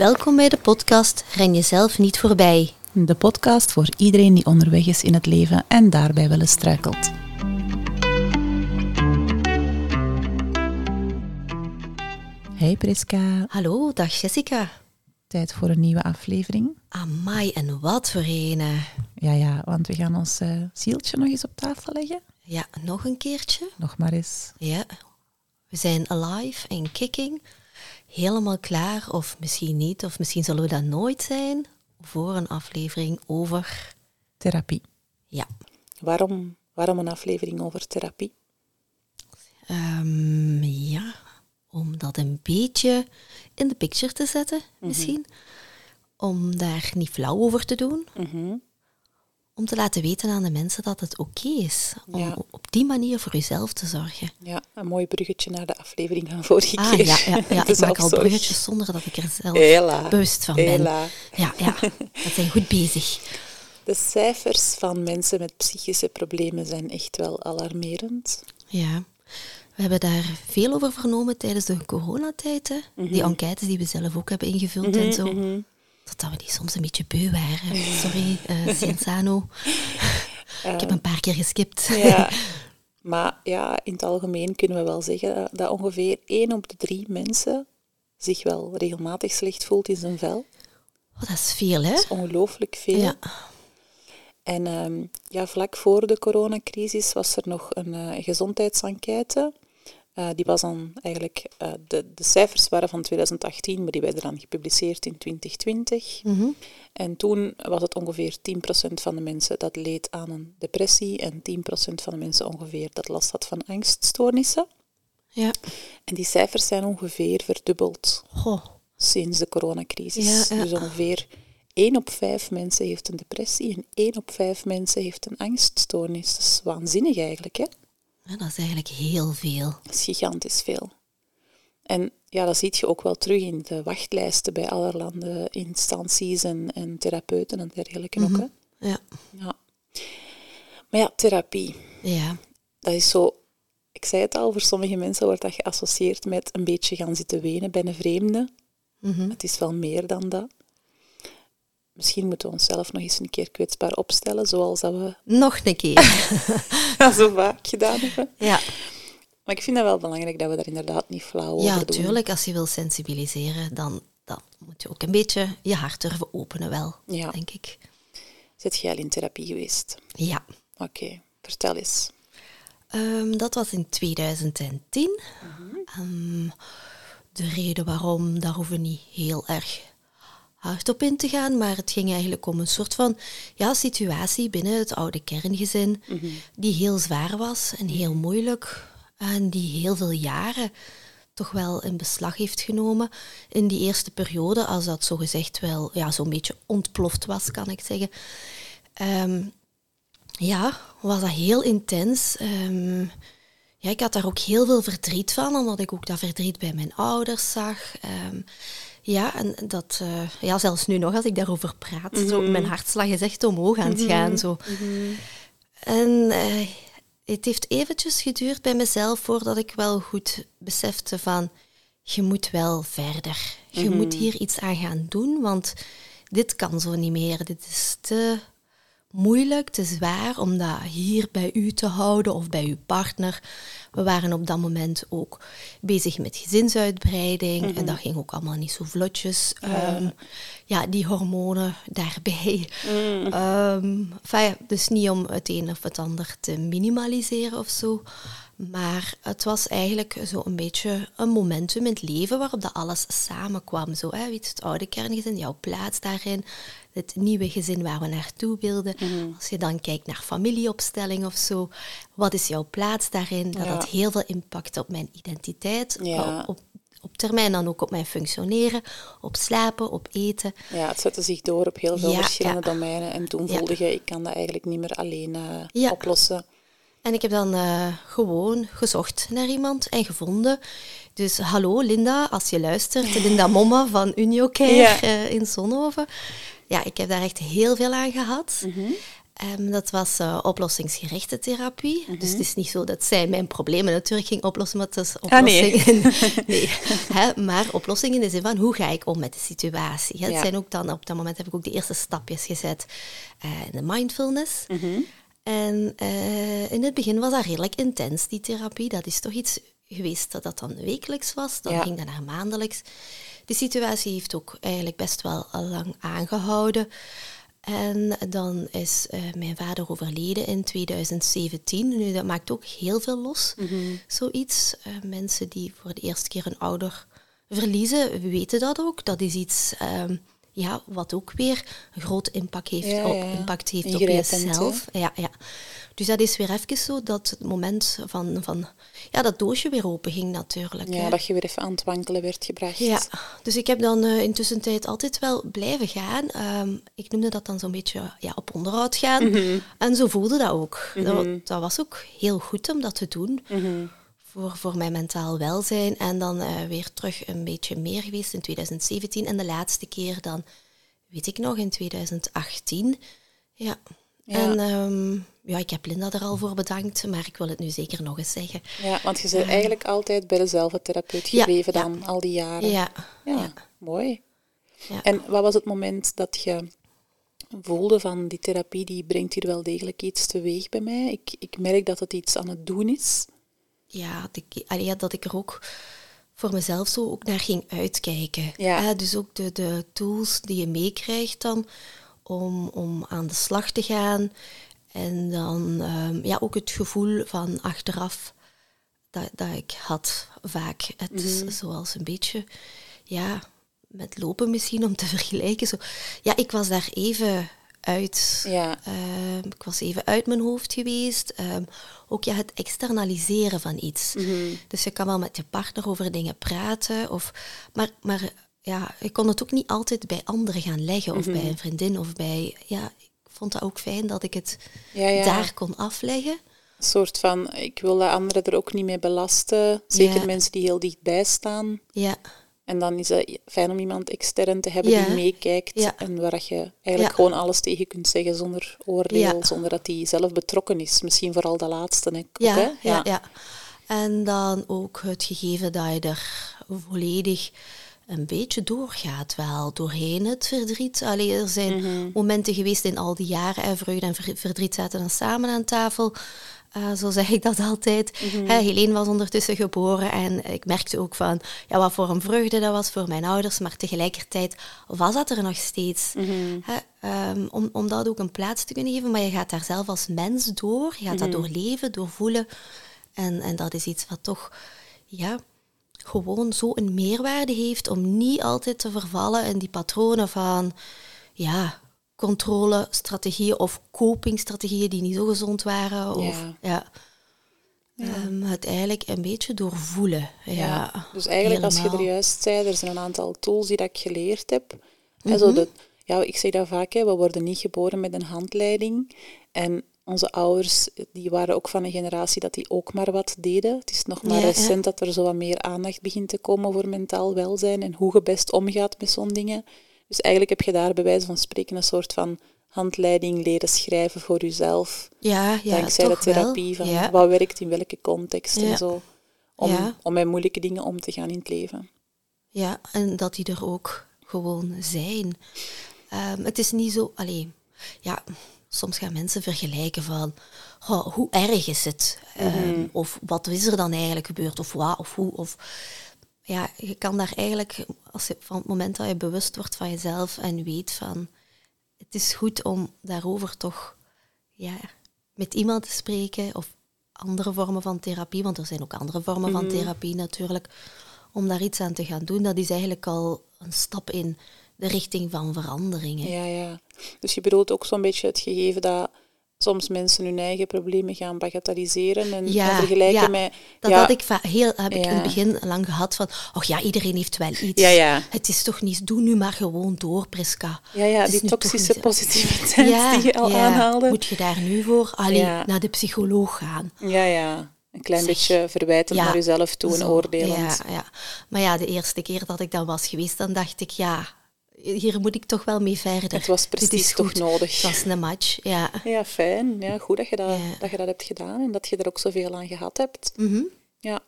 Welkom bij de podcast Ren jezelf niet voorbij. De podcast voor iedereen die onderweg is in het leven en daarbij wel eens struikelt. Hey Priska, Hallo, dag Jessica. tijd voor een nieuwe aflevering. Amai, en wat voor een. Ja, ja, want we gaan ons eh, zieltje nog eens op tafel leggen. Ja, nog een keertje. Nog maar eens. Ja, we zijn alive en kicking. Helemaal klaar, of misschien niet, of misschien zullen we dat nooit zijn, voor een aflevering over... Therapie. Ja, Waarom, waarom een aflevering over therapie? Ehm, ja, om dat een beetje in de picture te zetten, Mhm. misschien. Om daar niet flauw over te doen. Mhm. Om te laten weten aan de mensen dat het oké is. Om Ja. op die manier voor jezelf te zorgen. Ja, een mooi bruggetje naar de aflevering van vorige Ah keer. ja, ja, ja. Ik maak al bruggetjes zonder dat ik er zelf Hela. bewust van ben. Ja, ja, dat zijn goed bezig. De cijfers van mensen met psychische problemen zijn echt wel alarmerend. Ja, we hebben daar veel over vernomen tijdens de coronatijd. Hè? Mhm. Die enquêtes die we zelf ook hebben ingevuld en zo. Totdat we die soms een beetje beu waren. Sorry, Cienzano. ik heb een paar keer geskipt. Ja. Maar ja, in het algemeen kunnen we wel zeggen dat ongeveer 1 op de 3 mensen zich wel regelmatig slecht voelt in zijn vel. Oh, dat is veel, hè? Dat is ongelooflijk veel. Ja. En ehm, ja, vlak voor de coronacrisis was er nog een eh, gezondheidsenquête. Eh, die was dan eigenlijk, eh, de, de cijfers waren van 2018, maar die werden dan gepubliceerd in 2020. Mhm. En toen was het ongeveer 10% van de mensen dat leed aan een depressie en 10% van de mensen ongeveer dat last had van angststoornissen. Ja. En die cijfers zijn ongeveer verdubbeld Goh. sinds de coronacrisis. Ja, ja. Dus ongeveer 1 op 5 mensen heeft een depressie en 1 op 5 mensen heeft een angststoornis. Dat is waanzinnig eigenlijk, hè? Ja, dat is eigenlijk heel veel. Dat is gigantisch veel. En ja, dat zie je ook wel terug in de wachtlijsten bij allerlei instanties en, en therapeuten en dergelijke ook, hè? Ja. Ja. Maar ja, therapie, Ja. dat is zo... Ik zei het al, voor sommige mensen wordt dat geassocieerd met een beetje gaan zitten wenen bij een vreemde. Mhm. Het is wel meer dan dat. Misschien moeten we onszelf nog eens een keer kwetsbaar opstellen, zoals dat we Nog een keer. zo vaak gedaan hebben. ja. Maar ik vind het wel belangrijk dat we daar inderdaad niet flauw over ja, doen. tuurlijk. Als je wil sensibiliseren, dan, dan moet je ook een beetje je hart durven openen wel, Ja. denk ik. Zit jij al in therapie geweest? Ja. Oké, vertel eens. Ehm, dat was in 2010. Ehm, de reden waarom, daar hoeven we niet heel erg hard op in te gaan, maar het ging eigenlijk om een soort van ja, situatie binnen het oude kerngezin die heel zwaar was en heel moeilijk en die heel veel jaren toch wel in beslag heeft genomen in die eerste periode, als dat zogezegd wel ja, zo'n beetje ontploft was, kan ik zeggen. Ehm, ja, was dat heel intens. Ehm, ja, ik had daar ook heel veel verdriet van, omdat ik ook dat verdriet bij mijn ouders zag. Ehm, ja, en dat, eh, ja, zelfs nu nog als ik daarover praat, zo, mijn hartslag is echt omhoog aan het gaan. Zo. En eh, het heeft eventjes geduurd bij mezelf voordat ik wel goed besefte van, je moet wel verder. Je moet hier iets aan gaan doen, want dit kan zo niet meer. Dit is te moeilijk, te zwaar om dat hier bij u te houden of bij uw partner. We waren op dat moment ook bezig met gezinsuitbreiding en dat ging ook allemaal niet zo vlotjes. Ehm, ja, die hormonen daarbij. Ja, dus niet om het een of het ander te minimaliseren of zo. Maar het was eigenlijk zo een beetje een momentum in het leven waarop dat alles samenkwam. Zo, hè, weet het oude kerngezin, jouw plaats daarin, het nieuwe gezin waar we naartoe wilden. Als je dan kijkt naar familieopstelling of zo, wat is jouw plaats daarin? Dat Ja. had heel veel impact op mijn identiteit, Ja. op, op termijn dan ook op mijn functioneren, op slapen, op eten. Ja, het zette zich door op heel veel Ja, verschillende domeinen. En toen voelde je, ik kan dat eigenlijk niet meer alleen eh, oplossen. En ik heb dan eh, gewoon gezocht naar iemand en gevonden. Dus hallo Linda, als je luistert, Linda Momme van Uniocare Ja. eh, in Zonhoven. Ja, ik heb daar echt heel veel aan gehad. Ehm, dat was uh, oplossingsgerichte therapie. Mhm. Dus het is niet zo dat zij mijn problemen natuurlijk ging oplossen, maar het is Ah, nee. oplossingen. nee. Hè, maar oplossingen in de zin van hoe ga ik om met de situatie. Ja. zijn ook dan, op dat moment heb ik ook de eerste stapjes gezet eh, in de mindfulness. Mhm. En eh, in het begin was dat redelijk intens, die therapie. Dat is toch iets geweest dat dat dan wekelijks was. Dan Ja. ging dat naar maandelijks. Die situatie heeft ook eigenlijk best wel al lang aangehouden. En dan is eh, mijn vader overleden in 2017. Nu, dat maakt ook heel veel los, zoiets. Eh, mensen die voor de eerste keer een ouder verliezen, weten dat ook. Dat is iets ehm, ja, wat ook weer een groot impact heeft, Ja, op, impact heeft op jezelf. Ja, ja. Dus dat is weer even zo dat het moment van, van ja, dat doosje weer open ging natuurlijk. Ja, hè. dat je weer even aan het wankelen werd gebracht. Ja, dus ik heb dan uh, intussen tijd altijd wel blijven gaan. Ehm, ik noemde dat dan zo'n beetje ja, op onderhoud gaan. En zo voelde dat ook. dat, dat was ook heel goed om dat te doen. Voor, voor mijn mentaal welzijn. En dan eh, weer terug een beetje meer geweest in 2017. En de laatste keer dan, weet ik nog, in 2018. Ja. Ja. En ehm, ja, ik heb Linda er al voor bedankt, maar ik wil het nu zeker nog eens zeggen. Ja, want je bent eigenlijk altijd bij dezelfde therapeut gebleven ja. dan, al die jaren. Ja, Ja, ja. mooi. ja. En wat was het moment dat je voelde van die therapie, die brengt hier wel degelijk iets teweeg bij mij? Ik, ik merk dat het iets aan het doen is. Ja, dat ik, allee, dat ik er ook voor mezelf zo ook naar ging uitkijken. Ja. Eh, dus ook de, de tools die je meekrijgt dan om, om aan de slag te gaan. En dan ja, ook het gevoel van achteraf dat, dat ik had vaak. Het is zoals een beetje, ja, met lopen misschien om te vergelijken. Zo. Ja, ik was daar even uit. Ja. Ehm, ik was even uit mijn hoofd geweest. Ehm, ook ja, het externaliseren van iets. Dus je kan wel met je partner over dingen praten. Of, maar maar ja, ik kon het ook niet altijd bij anderen gaan leggen. Of bij een vriendin. Of bij... Ja, ik vond het ook fijn dat ik het Ja, ja. daar kon afleggen. Een soort van, ik wil de anderen er ook niet mee belasten. Zeker mensen die heel dichtbij staan. Ja, En dan is het fijn om iemand extern te hebben Ja. die meekijkt. Ja. En waar je eigenlijk Ja. gewoon alles tegen kunt zeggen zonder oordeel. Zonder dat die zelf betrokken is. Misschien vooral de laatste. Hè, ja, ja, ja. En dan ook het gegeven dat je er volledig een beetje doorgaat wel, doorheen het verdriet. Allee, er zijn momenten geweest in al die jaren, en vreugde en ver- verdriet zaten dan samen aan tafel. Eh, zo zeg ik dat altijd. Hè, Helene was ondertussen geboren en ik merkte ook van ja, wat voor een vreugde dat was voor mijn ouders, maar tegelijkertijd was dat er nog steeds. Hè, ehm, om, om dat ook een plaats te kunnen geven, maar je gaat daar zelf als mens door, je gaat dat doorleven, doorvoelen. En, en dat is iets wat toch ja, gewoon zo een meerwaarde heeft om niet altijd te vervallen in die patronen van ja, controlestrategieën of copingstrategieën die niet zo gezond waren. Of, Ja. ja. Ehm, het eigenlijk een beetje doorvoelen. Ja, Dus eigenlijk, als je er juist zei, er zijn een aantal tools die dat ik geleerd heb. Mhm. En zo de, ja, ik zeg dat vaak, hè, we worden niet geboren met een handleiding. En onze ouders die waren ook van een generatie dat die ook maar wat deden. Het is nog maar ja. recent dat er zo wat meer aandacht begint te komen voor mentaal welzijn en hoe je best omgaat met zo'n dingen. Dus eigenlijk heb je daar bij wijze van spreken een soort van handleiding leren schrijven voor jezelf. Ja, ja, dankzij de wel. therapie van Ja. wat werkt in welke context en zo. Om, Ja. om met moeilijke dingen om te gaan in het leven. Ja, en dat die er ook gewoon zijn. Ehm, het is niet zo, alleen, ja, soms gaan mensen vergelijken van, "Goh, hoe erg is het? Ehm, Of wat is er dan eigenlijk gebeurd? Of wat, of hoe, of... Ja, je kan daar eigenlijk, als je, van het moment dat je bewust wordt van jezelf en weet van, het is goed om daarover toch, ja, met iemand te spreken of andere vormen van therapie, want er zijn ook andere vormen van therapie natuurlijk, om daar iets aan te gaan doen, dat is eigenlijk al een stap in de richting van veranderingen. Ja, ja. Dus je bedoelt ook zo'n beetje het gegeven dat soms mensen hun eigen problemen gaan bagatelliseren en, en vergelijken ja, met... Dat ja, had ik heel, heb ik in Ja. het begin lang gehad van, oh ja, iedereen heeft wel iets. Ja, ja. Het is toch niet, doe nu maar gewoon door, Priska. ja, ja, die toxische niet- positiviteit die je al ja. aanhaalde. Moet je daar nu voor allee, Ja. naar de psycholoog gaan? Ja, ja. Een klein Zeg. beetje verwijtend Ja, naar jezelf toe en oordelend. Ja, ja. Maar ja, de eerste keer dat ik dan was geweest, dan dacht ik, ja, hier moet ik toch wel mee verder. Het was precies toch nodig. Het was een match, ja. Ja, fijn. Ja, goed dat je dat, Ja. dat je dat hebt gedaan en dat je er ook zoveel aan gehad hebt. Mhm. Ja,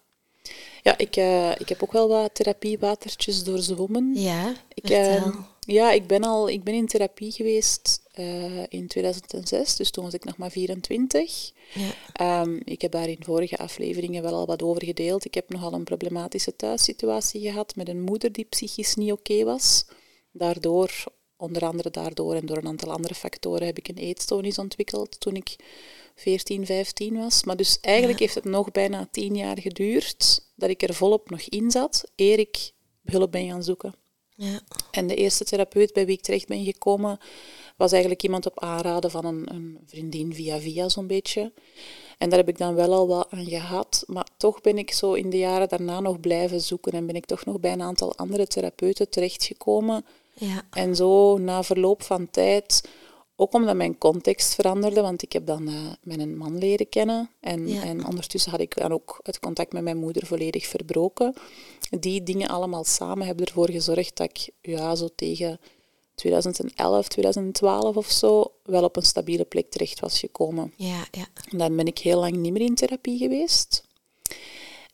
ja ik, eh, ik heb ook wel wat therapiewatertjes doorzwommen. Ja, Ik, vertel. eh, ja, ik ben al ik ben in therapie geweest eh, in 2006, dus toen was ik nog maar 24. ja. Ehm, ik heb daar in vorige afleveringen wel al wat over gedeeld. Ik heb nogal een problematische thuissituatie gehad met een moeder die psychisch niet oké was. Daardoor, onder andere daardoor en door een aantal andere factoren, heb ik een eetstoornis ontwikkeld toen ik 14, 15 was. Maar dus eigenlijk heeft het nog bijna tien jaar geduurd dat ik er volop nog in zat, eer ik hulp ben gaan zoeken. ja. En de eerste therapeut bij wie ik terecht ben gekomen, was eigenlijk iemand op aanraden van een, een vriendin via via zo'n beetje. En daar heb ik dan wel al wat aan gehad. Maar toch ben ik zo in de jaren daarna nog blijven zoeken en ben ik toch nog bij een aantal andere therapeuten terechtgekomen. Ja. En zo na verloop van tijd, ook omdat mijn context veranderde, want ik heb dan eh, mijn man leren kennen. En, Ja. en ondertussen had ik dan ook het contact met mijn moeder volledig verbroken. Die dingen allemaal samen hebben ervoor gezorgd dat ik ja, zo tegen 2011, 2012 of zo wel op een stabiele plek terecht was gekomen. Ja, ja. En dan ben ik heel lang niet meer in therapie geweest.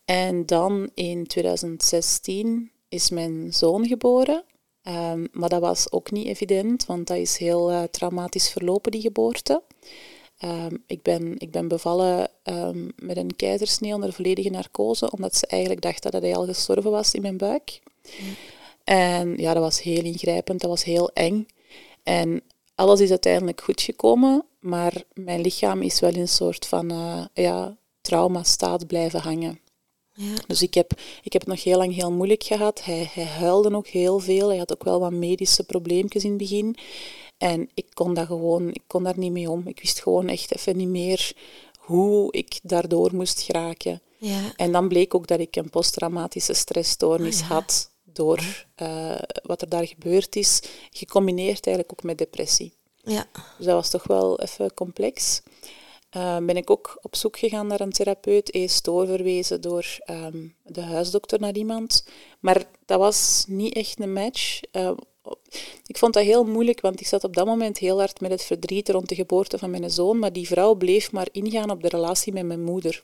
En dan in 2016 is mijn zoon geboren. Ehm, maar dat was ook niet evident, want dat is heel eh, traumatisch verlopen, die geboorte. Ehm, ik, ben, ik ben bevallen ehm, met een keizersnee onder volledige narcose, omdat ze eigenlijk dachten dat hij al gestorven was in mijn buik. En ja, dat was heel ingrijpend, dat was heel eng. En alles is uiteindelijk goed gekomen, maar mijn lichaam is wel in een soort van eh ja, traumastaat blijven hangen. Ja. Dus ik heb, ik heb het nog heel lang heel moeilijk gehad. Hij, hij huilde ook heel veel. Hij had ook wel wat medische probleempjes in het begin. En ik kon, dat gewoon, ik kon daar niet mee om. Ik wist gewoon echt even niet meer hoe ik daardoor moest geraken. ja. En dan bleek ook dat ik een posttraumatische stressstoornis Ah, ja. had door eh, wat er daar gebeurd is, gecombineerd eigenlijk ook met depressie. ja. Dus dat was toch wel even complex. Uh, ben ik ook op zoek gegaan naar een therapeut, eerst doorverwezen door ehm, de huisdokter naar iemand. Maar dat was niet echt een match. Uh, ik vond dat heel moeilijk, want ik zat op dat moment heel hard met het verdriet rond de geboorte van mijn zoon, maar die vrouw bleef maar ingaan op de relatie met mijn moeder.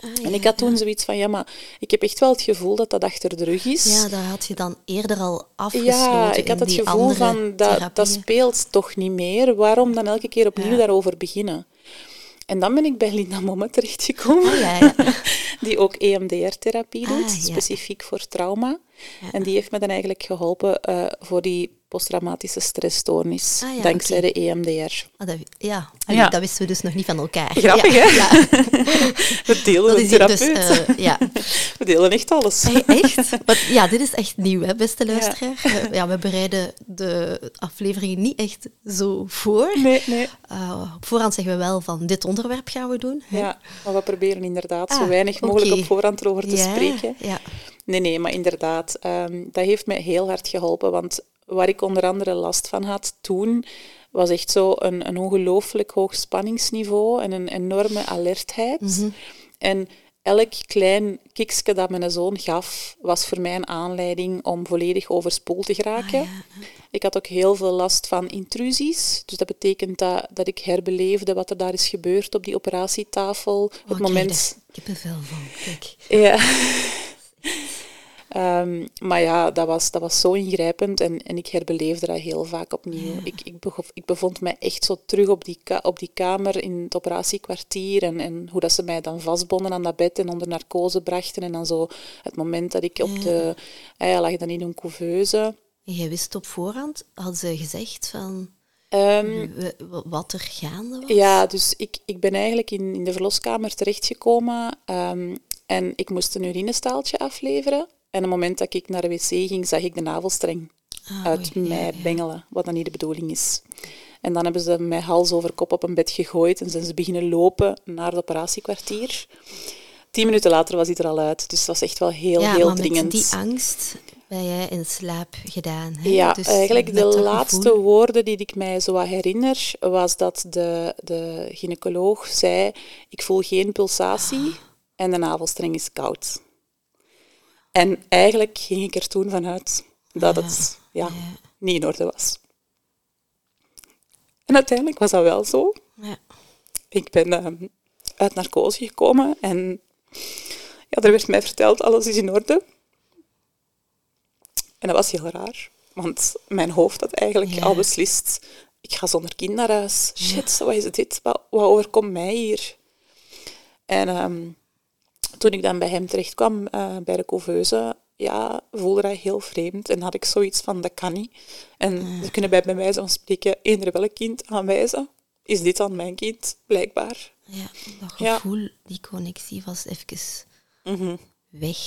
Ah, En ik had toen ja. zoiets van, ja, maar ik heb echt wel het gevoel dat dat achter de rug is. Ja, daar had je dan eerder al afgesloten Ja, ik had het gevoel van, dat, dat speelt toch niet meer. Waarom dan elke keer opnieuw Ja. daarover beginnen? En dan ben ik bij Linda Momme terechtgekomen, Ah, ja, ja. die ook EMDR-therapie doet, Ah, ja. specifiek voor trauma. En die heeft me dan eigenlijk geholpen eh, voor die posttraumatische stressstoornis, Ah, ja, dankzij de EMDR. Ah, dat, ja. Ja. dat wisten we dus nog niet van elkaar. Grappig, ja. hè? We delen een dus, therapeut. eh, ja. We delen echt alles. Echt? Want, ja, dit is echt nieuw, hè, beste luisteraar. We, ja, we bereiden de afleveringen niet echt zo voor. Nee, nee. Uh, op voorhand zeggen we wel van dit onderwerp gaan we doen. hè. Ja, maar we proberen inderdaad zo Ah, weinig mogelijk op voorhand erover te spreken. Ja. Nee, nee, maar inderdaad, ehm, dat heeft mij heel hard geholpen. Want waar ik onder andere last van had toen, was echt zo een, een ongelooflijk hoog spanningsniveau en een enorme alertheid. Mhm. En elk klein kiksje dat mijn zoon gaf, was voor mij een aanleiding om volledig overspoeld te geraken. Ah, ja. Ik had ook heel veel last van intrusies. Dus dat betekent dat, dat ik herbeleefde wat er daar is gebeurd op die operatietafel. Oh, het ik krijg moment er kippenvel van. Kijk. ja. Ehm, maar ja, dat was, dat was zo ingrijpend en, en ik herbeleefde dat heel vaak opnieuw. Ik, ik, begof- ik bevond mij echt zo terug op die, op die kamer in het operatiekwartier en, en hoe dat ze mij dan vastbonden aan dat bed en onder narcose brachten. En dan zo het moment dat ik op de... ah ja, lag dan in een couveuse. En jij wist op voorhand, hadden ze gezegd van Ehm, wat er gaande was? Ja, dus ik, ik ben eigenlijk in, in de verloskamer terechtgekomen ehm, en ik moest een urinestaaltje afleveren. En op het moment dat ik naar de wc ging, zag ik de navelstreng Ah, uit ja, mij ja. bengelen, wat dan niet de bedoeling is. En dan hebben ze mij hals over kop op een bed gegooid en zijn ze beginnen lopen naar het operatiekwartier. Tien minuten later was hij er al uit, dus dat was echt wel heel, ja, heel dringend. die angst ben jij in slaap gedaan. Hè? Ja, Dus eigenlijk de laatste gevoel- woorden die ik mij zo herinner, was dat de, de gynaecoloog zei, ik voel geen pulsatie en de navelstreng is koud. En eigenlijk ging ik er toen vanuit dat het ja, niet in orde was. En uiteindelijk was dat wel zo. Ja. Ik ben ehm, uit narcose gekomen en ja, er werd mij verteld, alles is in orde. En dat was heel raar, want mijn hoofd had eigenlijk Ja. al beslist, ik ga zonder kind naar huis. Shit, wat is dit? Wat, wat overkomt mij hier? En ehm, toen ik dan bij hem terecht kwam, eh, bij de couveuse, ja, voelde dat heel vreemd. En had ik zoiets van, dat kan niet. En ze kunnen bij, bij wijze van spreken eender welk kind aanwijzen. Is dit dan mijn kind? Blijkbaar. Ja, dat Ja. gevoel, die connectie was even weg.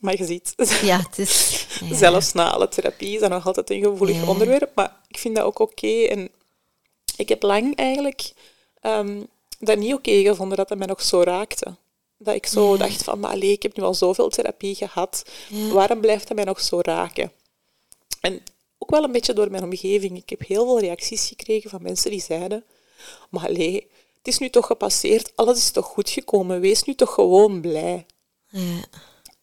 Maar je ziet, Ja, het is... ja. zelfs na alle therapie is dat nog altijd een gevoelig onderwerp. Maar ik vind dat ook oké. En ik heb lang eigenlijk ehm, dat niet oké gevonden dat het mij nog zo raakte. Dat ik zo Ja. dacht van, maar allee, ik heb nu al zoveel therapie gehad. Ja. Waarom blijft dat mij nog zo raken? En ook wel een beetje door mijn omgeving. Ik heb heel veel reacties gekregen van mensen die zeiden... Maar allee, het is nu toch gepasseerd. Alles is toch goed gekomen. Wees nu toch gewoon blij. Ja,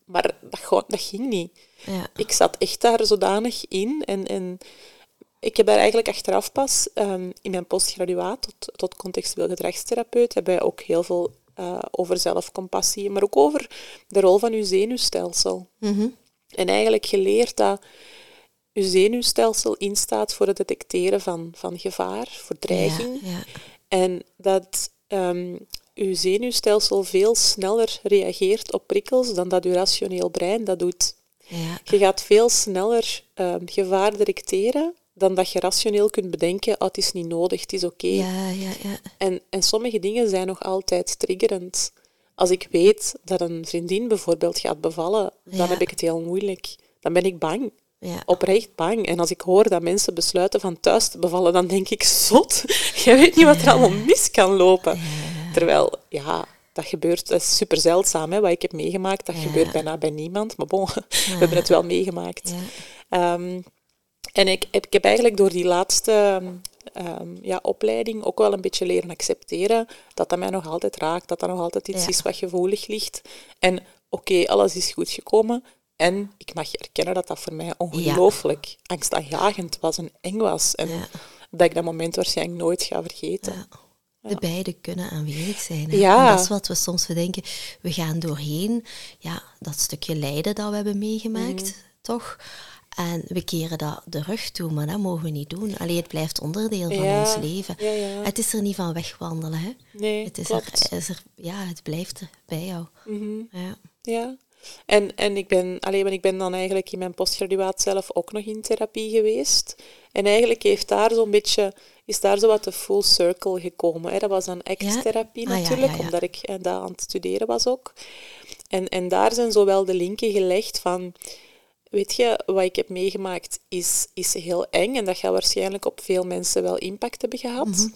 Maar dat, dat ging niet. ja. Ik zat echt daar zodanig in. En, en ik heb daar eigenlijk achteraf pas ehm, in mijn postgraduaat tot, tot contextueel gedragstherapeut hebben wij ook heel veel eh, over zelfcompassie, maar ook over de rol van uw zenuwstelsel. Mhm. En eigenlijk geleerd dat uw zenuwstelsel instaat voor het detecteren van, van gevaar, voor dreiging. Ja, ja. En dat ehm, uw zenuwstelsel veel sneller reageert op prikkels dan dat uw rationeel brein dat doet. Ja, Je gaat veel sneller ehm, gevaar detecteren dan dat je rationeel kunt bedenken, oh, het is niet nodig, het is oké. ja, ja, ja. En, en sommige dingen zijn nog altijd triggerend. Als ik weet dat een vriendin bijvoorbeeld gaat bevallen, dan Ja. heb ik het heel moeilijk. Dan ben ik bang. ja. Oprecht bang. En als ik hoor dat mensen besluiten van thuis te bevallen, dan denk ik, zot, jij weet niet wat er allemaal mis kan lopen. Terwijl, ja, dat gebeurt, dat is super zeldzaam, hè, wat ik heb meegemaakt. Dat gebeurt bijna bij niemand, maar bon, we hebben het wel meegemaakt. Ja. Ehm, en ik, heb- ik heb eigenlijk door die laatste ehm, ja, opleiding ook wel een beetje leren accepteren dat dat mij nog altijd raakt, dat dat nog altijd iets Ja. is wat gevoelig ligt. En oké, alles is goed gekomen. En ik mag erkennen dat dat voor mij ongelooflijk angstaanjagend was en eng was. En Ja. dat ik dat moment waarschijnlijk nooit ga vergeten. Ja. De beide kunnen aanwezig zijn. Hè? Ja. En dat is wat we soms denken. We gaan doorheen ja, dat stukje lijden dat we hebben meegemaakt, Mhm. toch? En we keren dat de rug toe, maar dat mogen we niet doen. Alleen het blijft onderdeel van Ja, ons leven. ja, ja. Het is er niet van wegwandelen. Hè? Nee, het, is klopt. er, is er, ja, het blijft er bij jou. Mhm. Ja. Ja. En, en ik, ben, allee, maar ik ben dan eigenlijk in mijn postgraduaat zelf ook nog in therapie geweest. En eigenlijk heeft daar zo'n beetje, is daar zo wat de full circle gekomen. Hè. Dat was dan ex-therapie Ah, natuurlijk, omdat ik eh, daar aan het studeren was ook. En, en daar zijn zo wel de linken gelegd van... Weet je, wat ik heb meegemaakt is, is heel eng en dat gaat waarschijnlijk op veel mensen wel impact hebben gehad. Mhm.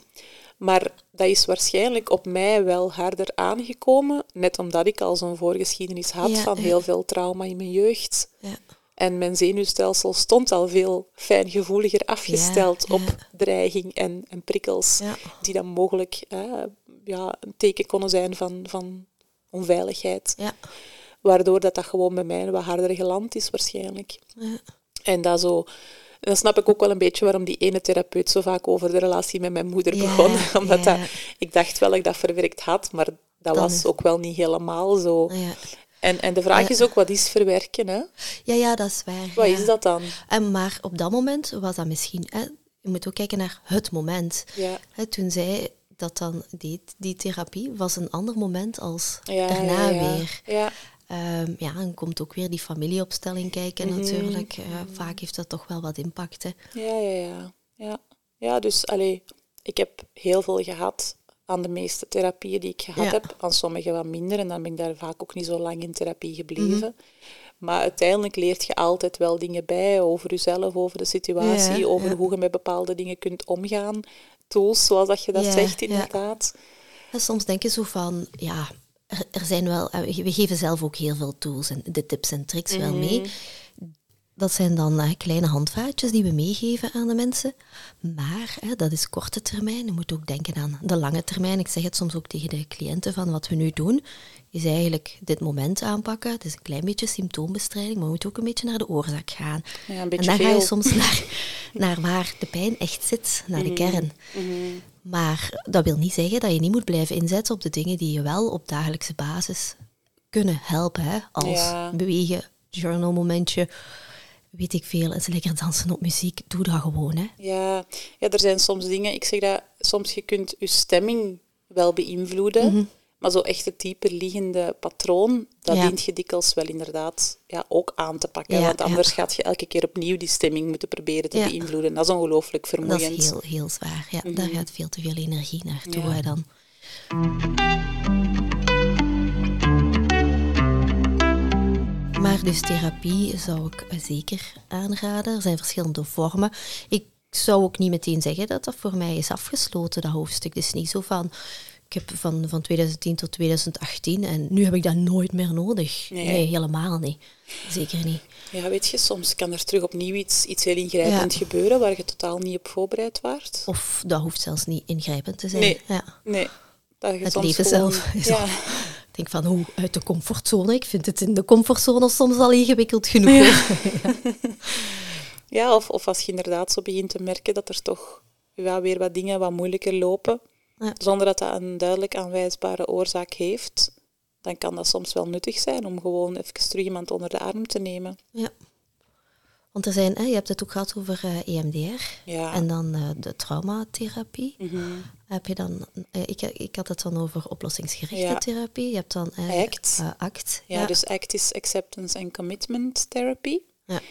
Maar dat is waarschijnlijk op mij wel harder aangekomen, net omdat ik al zo'n voorgeschiedenis had Ja, van ja. heel veel trauma in mijn jeugd. Ja. En mijn zenuwstelsel stond al veel fijngevoeliger afgesteld op dreiging en, en prikkels, die dan mogelijk eh, ja, een teken konden zijn van, van onveiligheid. Ja. Waardoor dat, dat gewoon bij mij wat harder geland is waarschijnlijk. Ja. En dat zo... Dan snap ik ook wel een beetje waarom die ene therapeut zo vaak over de relatie met mijn moeder Ja, begon. Omdat ja. dat, ik dacht wel dat ik dat verwerkt had, maar dat Dan was is- ook wel niet helemaal zo. Ja. En, en de vraag Ja. is ook, wat is verwerken? Hè? Ja, ja, dat is waar. Wat ja. is dat dan? En maar op dat moment was dat misschien... Hè, je moet ook kijken naar het moment. Ja. Hè, toen zij dat dan deed, die therapie, was een ander moment als daarna weer. Ja, Ehm, ja, dan komt ook weer die familieopstelling kijken Mhm. natuurlijk. Eh, vaak heeft dat toch wel wat impact. Hè. ja, ja. Ja, ja. ja dus allee, ik heb heel veel gehad aan de meeste therapieën die ik gehad Ja. heb. Aan sommige wat minder en dan ben ik daar vaak ook niet zo lang in therapie gebleven. Mhm. Maar uiteindelijk leert je altijd wel dingen bij over jezelf, over de situatie, Ja, over ja. hoe je met bepaalde dingen kunt omgaan. Tools, zoals dat je dat zegt ja. inderdaad. En soms denk je zo van, ja, er, zijn wel... eh, We geven zelf ook heel veel tools en de tips en tricks wel Mhm. mee. dat zijn dan uh, kleine handvaatjes die we meegeven aan de mensen. Maar hè, dat is korte termijn. Je moet ook denken aan de lange termijn. Ik zeg het soms ook tegen de cliënten van wat we nu doen, is eigenlijk dit moment aanpakken. Het is een klein beetje symptoombestrijding, maar we moeten ook een beetje naar de oorzaak gaan. Ja, en dan ga je soms naar, naar waar de pijn echt zit, naar de mhm. kern. Mm Maar dat wil niet zeggen dat je niet moet blijven inzetten op de dingen die je wel op dagelijkse basis kunnen helpen. Hè? Als bewegen, journalmomentje, weet ik veel, eens lekker dansen op muziek. Doe dat gewoon. Hè? Ja. ja, er zijn soms dingen, ik zeg dat, soms je kunt je stemming wel beïnvloeden. Mhm. Maar zo echt het dieper liggende patroon, dat dient je dikwijls wel inderdaad ja, ook aan te pakken. want anders gaat je elke keer opnieuw die stemming moeten proberen te beïnvloeden. Dat is ongelooflijk vermoeiend. Dat is heel, heel zwaar. Ja, Daar mhm. gaat veel te veel energie naartoe hè, dan. Maar dus therapie zou ik zeker aanraden. Er zijn verschillende vormen. Ik zou ook niet meteen zeggen dat dat voor mij is afgesloten, dat hoofdstuk. Is niet zo van, ik heb van, van 2010 tot 2018 en nu heb ik dat nooit meer nodig. Nee, helemaal niet. Zeker niet. Ja, weet je, soms kan er terug opnieuw iets, iets heel ingrijpend gebeuren waar je totaal niet op voorbereid waart. Of dat hoeft zelfs niet ingrijpend te zijn. Nee, ja. nee. Dat je het leven zelf is ja. Ik denk van, hoe uit de comfortzone? Ik vind het in de comfortzone soms al ingewikkeld genoeg. Ja, ja of, of als je inderdaad zo begint te merken dat er toch ja, weer wat dingen wat moeilijker lopen zonder dat dat een duidelijk aanwijsbare oorzaak heeft, dan kan dat soms wel nuttig zijn om gewoon even terug iemand onder de arm te nemen. Ja. Want er zijn, hè, je hebt het ook gehad over uh, eh, EMDR ja. en dan uh, de traumatherapie. Mm Heb je dan, uh, ik, ik had het dan over oplossingsgerichte therapie. Je hebt dan ACT. ACT. Ja, dus ACT is Acceptance and Commitment Therapy. Ja.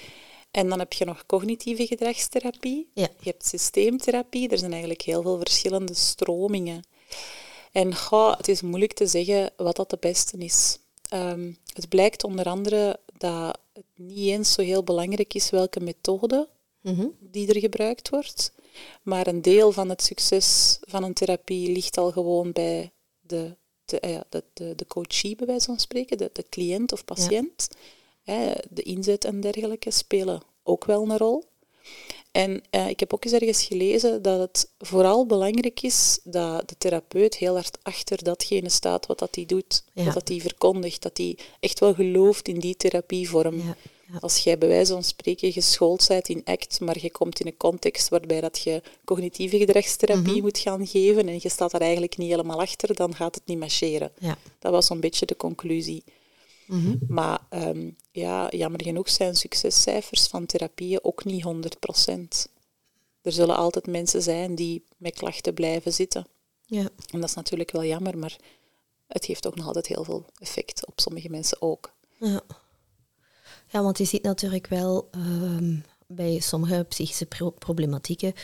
En dan heb je nog cognitieve gedragstherapie. Ja. Je hebt systeemtherapie. Er zijn eigenlijk heel veel verschillende stromingen. En goh, het is moeilijk te zeggen wat dat de beste is. Um, het blijkt onder andere dat het niet eens zo heel belangrijk is welke methode mhm. die er gebruikt wordt. Maar een deel van het succes van een therapie ligt al gewoon bij de, de, uh, de, de, de coachie, bij wijze van spreken, de, de cliënt of patiënt. Ja de inzet en dergelijke spelen ook wel een rol. En uh, ik heb ook eens ergens gelezen dat het vooral belangrijk is dat de therapeut heel hard achter datgene staat wat dat hij doet, wat dat hij verkondigt, dat hij echt wel gelooft in die therapievorm. Ja, ja. Als jij bij wijze van spreken geschoold bent in ACT, maar je komt in een context waarbij dat je cognitieve gedragstherapie mhm. moet gaan geven en je staat daar eigenlijk niet helemaal achter, dan gaat het niet marcheren. Dat was een beetje de conclusie. Mhm. Maar um, ja, jammer genoeg zijn succescijfers van therapieën ook niet 100%. Er zullen altijd mensen zijn die met klachten blijven zitten. Ja. En dat is natuurlijk wel jammer, maar het heeft ook nog altijd heel veel effect op sommige mensen ook. Ja, ja want je ziet natuurlijk wel um, bij sommige psychische problematieken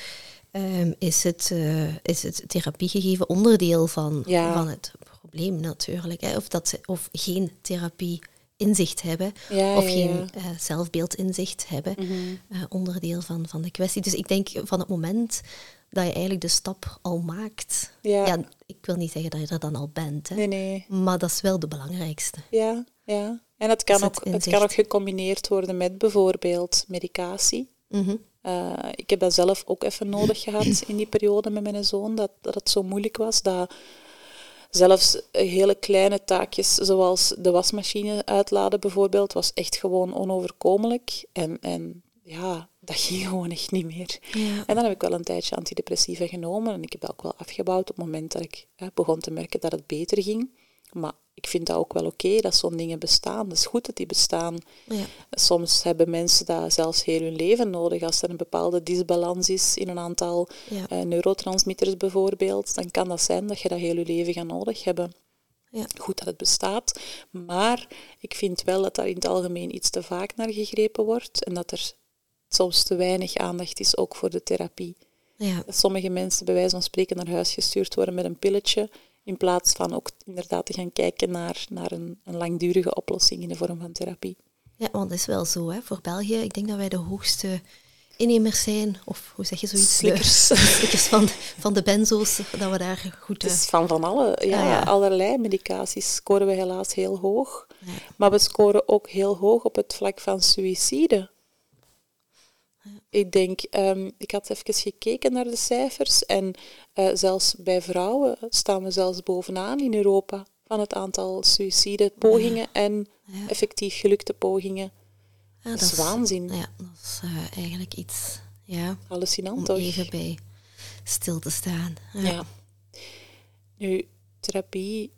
um, is, het, uh, is het therapiegegeven onderdeel van, ja. van het probleem natuurlijk. Hè. Of, dat ze, of geen therapie inzicht hebben of geen uh, zelfbeeldinzicht hebben, mhm. eh, onderdeel van, van de kwestie. Dus ik denk van het moment dat je eigenlijk de stap al maakt, ja. ik wil niet zeggen dat je er dan al bent, hè, nee, nee. maar dat is wel de belangrijkste. Ja, ja. En het kan, ook, het, kan ook gecombineerd worden met bijvoorbeeld medicatie. Mhm. Eh, ik heb dat zelf ook even nodig gehad in die periode met mijn zoon, dat, dat het zo moeilijk was. Dat Zelfs hele kleine taakjes, zoals de wasmachine uitladen bijvoorbeeld, was echt gewoon onoverkomelijk. En, en ja, dat ging gewoon echt niet meer. Ja. En dan heb ik wel een tijdje antidepressiva genomen en ik heb dat ook wel afgebouwd op het moment dat ik begon te merken dat het beter ging. Maar ik vind dat ook wel oké dat zo'n dingen bestaan. Het is goed dat die bestaan. Ja. Soms hebben mensen dat zelfs heel hun leven nodig. Als er een bepaalde disbalans is in een aantal eh, neurotransmitters bijvoorbeeld, dan kan dat zijn dat je dat heel je leven gaat nodig hebben. Ja. Goed dat het bestaat, maar ik vind wel dat daar in het algemeen iets te vaak naar gegrepen wordt en dat er soms te weinig aandacht is ook voor de therapie. Ja. Dat sommige mensen bij wijze van spreken naar huis gestuurd worden met een pilletje in plaats van ook inderdaad te gaan kijken naar, naar een, een langdurige oplossing in de vorm van therapie. Ja, want dat is wel zo. Hè. Voor België, ik denk dat wij de hoogste innemers zijn, of hoe zeg je zoiets? Slikkers. De, slikkers van, van de benzo's, dat we daar goed... Het is eh, van van alle, ja, ah, ja, allerlei medicaties scoren we helaas heel hoog. Maar we scoren ook heel hoog op het vlak van suïcide. Ik denk, um, ik had even gekeken naar de cijfers en uh, zelfs bij vrouwen staan we zelfs bovenaan in Europa van het aantal suïcidepogingen ja. en ja. effectief gelukte pogingen. Ja, dat, dat is waanzin. Ja, dat is uh, eigenlijk iets ja, hallucinant om toch? even bij stil te staan. Ja. Nu, therapie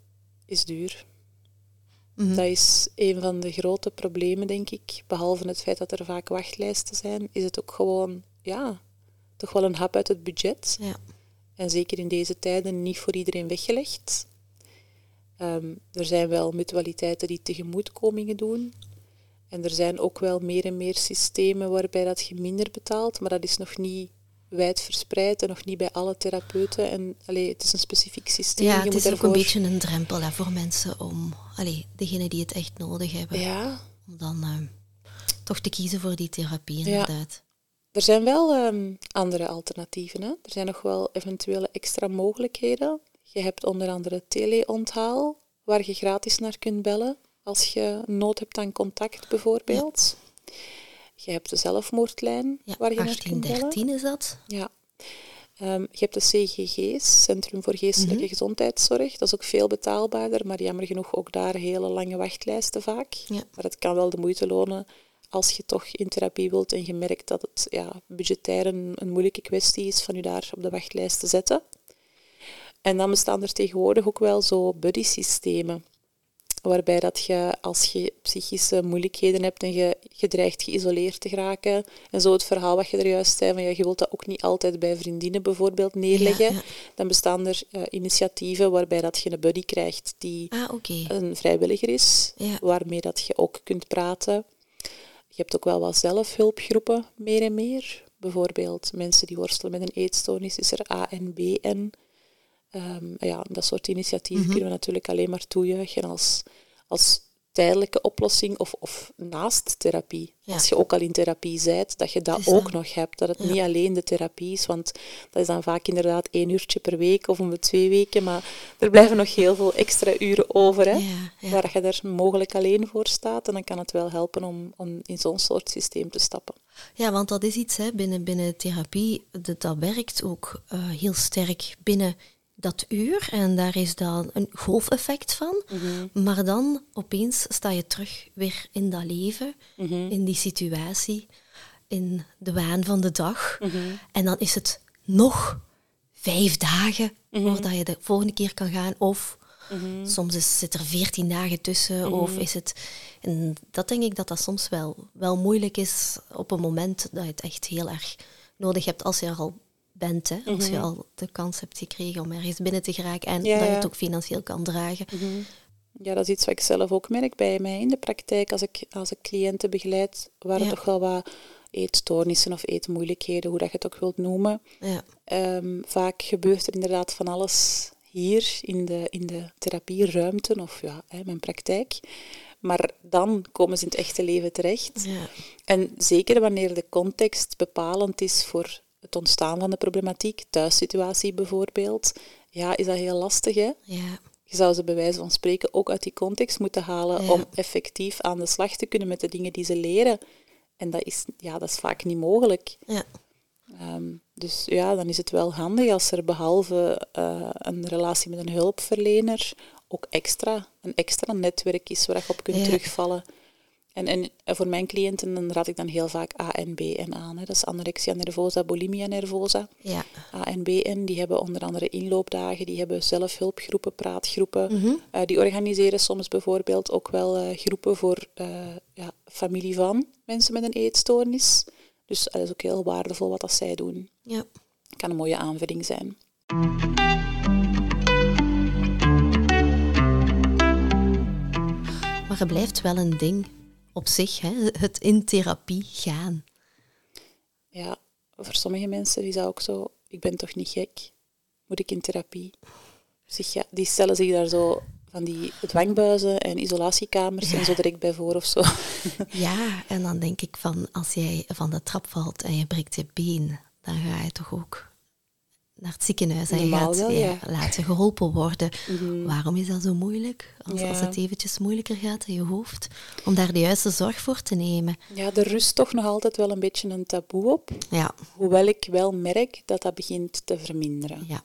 is duur. Mm -hmm. Dat is een van de grote problemen, denk ik. Behalve het feit dat er vaak wachtlijsten zijn, is het ook gewoon, ja, toch wel een hap uit het budget. Ja. En zeker in deze tijden niet voor iedereen weggelegd. Um, er zijn wel mutualiteiten die tegemoetkomingen doen. En er zijn ook wel meer en meer systemen waarbij dat je minder betaalt, maar dat is nog niet wijd verspreid en nog niet bij alle therapeuten. En allee, het is een specifiek systeem. Ja, het is ook een beetje een drempel hè, voor mensen om, allee, degenen die het echt nodig hebben, ja. om dan uh, toch te kiezen voor die therapie inderdaad. Ja. Er zijn wel um, andere alternatieven. Hè? Er zijn nog wel eventuele extra mogelijkheden. Je hebt onder andere teleonthaal, waar je gratis naar kunt bellen als je nood hebt aan contact bijvoorbeeld. Ja. Je hebt de zelfmoordlijn ja, waar je 1813 is dat. Ja. Um, je hebt de CGG's, Centrum voor Geestelijke mm -hmm. Gezondheidszorg. Dat is ook veel betaalbaarder, maar jammer genoeg ook daar hele lange wachtlijsten vaak. Ja. Maar het kan wel de moeite lonen als je toch in therapie wilt en je merkt dat het ja, budgetair een, een moeilijke kwestie is van je daar op de wachtlijst te zetten. En dan bestaan er tegenwoordig ook wel zo buddy-systemen waarbij dat je als je psychische moeilijkheden hebt en je, je dreigt geïsoleerd te geraken, en zo het verhaal wat je er juist zei, van ja, je wilt dat ook niet altijd bij vriendinnen bijvoorbeeld neerleggen, Ja, ja. dan bestaan er uh, initiatieven waarbij dat je een buddy krijgt die Ah, een vrijwilliger is, Ja. waarmee dat je ook kunt praten. Je hebt ook wel wat zelfhulpgroepen, meer en meer. Bijvoorbeeld mensen die worstelen met een eetstoornis, is er ANBN. Um, ja, dat soort initiatieven Mhm. kunnen we natuurlijk alleen maar toejuichen als, als tijdelijke oplossing of, of naast therapie. Ja. Als je ook al in therapie bent, dat je dat is ook dat. nog hebt. Dat het Ja. niet alleen de therapie is, want dat is dan vaak inderdaad één uurtje per week of om de twee weken. Maar er blijven nog heel veel extra uren over, hè, Ja, waar je er mogelijk alleen voor staat. En dan kan het wel helpen om, om in zo'n soort systeem te stappen. Ja, want dat is iets hè, binnen, binnen therapie, dat, dat werkt ook eh, heel sterk binnen dat uur. En daar is dan een golfeffect van. Maar dan opeens sta je terug weer in dat leven, in die situatie, in de waan van de dag. En dan is het nog vijf dagen voordat je de volgende keer kan gaan. Of soms is, zit er veertien dagen tussen. Of is het... En dat denk ik dat dat soms wel, wel moeilijk is op een moment dat je het echt heel erg nodig hebt als je er al bent. Hè? Als je al de kans hebt gekregen om ergens binnen te geraken en Ja, dat je het ook financieel kan dragen. Ja, dat is iets wat ik zelf ook merk bij mij in de praktijk. Als ik, als ik cliënten begeleid, waar Ja. toch wel wat eetstoornissen of eetmoeilijkheden, hoe dat je het ook wilt noemen. Ja. Ehm, vaak gebeurt er inderdaad van alles hier in de, in de therapieruimte of ja, hè, mijn praktijk. Maar dan komen ze in het echte leven terecht. Ja. En zeker wanneer de context bepalend is voor het ontstaan van de problematiek, thuissituatie bijvoorbeeld, ja, is dat heel lastig. Hè? Ja. Je zou ze bij wijze van spreken ook uit die context moeten halen Ja. om effectief aan de slag te kunnen met de dingen die ze leren. En dat is, ja, dat is vaak niet mogelijk. Ja. Ehm, dus ja, dan is het wel handig als er behalve eh, een relatie met een hulpverlener ook extra, een extra netwerk is waar je op kunt Ja. terugvallen. En, en voor mijn cliënten dan raad ik dan heel vaak ANBN aan. Hè. Dat is anorexia nervosa, bulimia nervosa. Ja. ANBN, die hebben onder andere inloopdagen, die hebben zelfhulpgroepen, praatgroepen. Mhm. Eh, die organiseren soms bijvoorbeeld ook wel eh, groepen voor eh, ja, familie van mensen met een eetstoornis. Dus dat is ook heel waardevol wat dat zij doen. Ja. Kan een mooie aanvulling zijn. Maar het blijft wel een ding op zich, hè? het in therapie gaan. Ja, voor sommige mensen die zou ook zo, ik ben toch niet gek, moet ik in therapie? Zich, ja, die stellen zich daar zo van die dwangbuizen en isolatiekamers en zo direct bij voor of zo. Ja, en dan denk ik van als jij van de trap valt en je breekt je been, dan ga je toch ook naar het ziekenhuis en je Normaal gaat wel, ja, ja. laten geholpen worden. Mhm. Waarom is dat zo moeilijk? Als, als het eventjes moeilijker gaat in je hoofd, om daar de juiste zorg voor te nemen. Ja, er rust toch nog altijd wel een beetje een taboe op. Ja, Hoewel ik wel merk dat dat begint te verminderen. ja.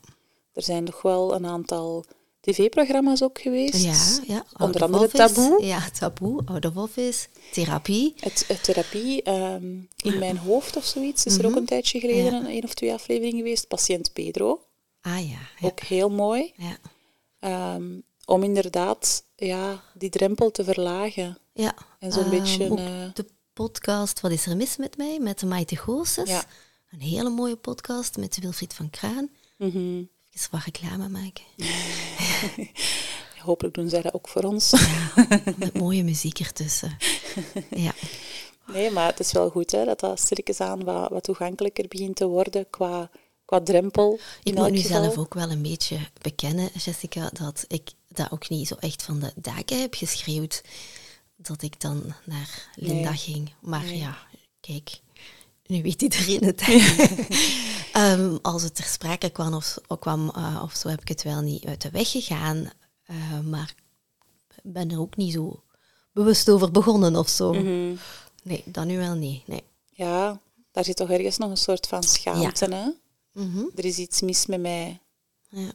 Er zijn nog wel een aantal tv-programma's ook geweest. Ja, ja. Onder andere taboe. Ja, taboe, out of office, therapie. Het, het therapie ehm, in mijn hoofd of zoiets is er ook een tijdje geleden Mhm. Een één of twee afleveringen geweest. Patiënt Pedro, Ah ja, ja. ook heel mooi. ja. Ehm, om inderdaad ja, die drempel te verlagen. ja. En zo'n Ehm, beetje, ook eh, de podcast Wat is er mis met mij? Met de Maite Goossens. Ja. Een hele mooie podcast met Wilfried van Kraan. mhm. Even wat reclame maken. Hopelijk doen zij dat ook voor ons. Met mooie muziek ertussen. Ja. Nee, maar het is wel goed hè, dat dat stilletjes aan wat, wat toegankelijker begint te worden qua, qua drempel. Ik moet nu geval. zelf ook wel een beetje bekennen, Jessica, dat ik dat ook niet zo echt van de daken heb geschreeuwd. Dat ik dan naar Linda Nee. ging. Maar ja, kijk, nu weet iedereen het. Ehm, als het ter sprake kwam of, kwam, eh, of zo, heb ik het wel niet uit de weg gegaan. Eh, maar ik ben er ook niet zo bewust over begonnen of zo. Mhm. Nee, dat nu wel niet. Nee. Ja, daar zit toch ergens nog een soort van schaamte. Hè? Mhm. Er is iets mis met mij. ja.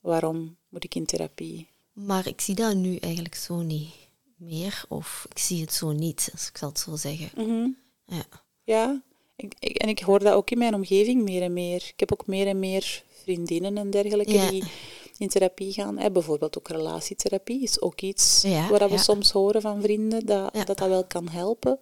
Waarom moet ik in therapie? Maar ik zie dat nu eigenlijk zo niet meer. Of ik zie het zo niet, als ik zal het zo zeggen. Mhm. Ja. Ja, ik, ik- en ik hoor dat ook in mijn omgeving meer en meer. Ik heb ook meer en meer vriendinnen en dergelijke Ja. die in therapie gaan. Hè, bijvoorbeeld ook relatietherapie is ook iets Ja, waar we ja. soms horen van vrienden dat, dat dat wel kan helpen.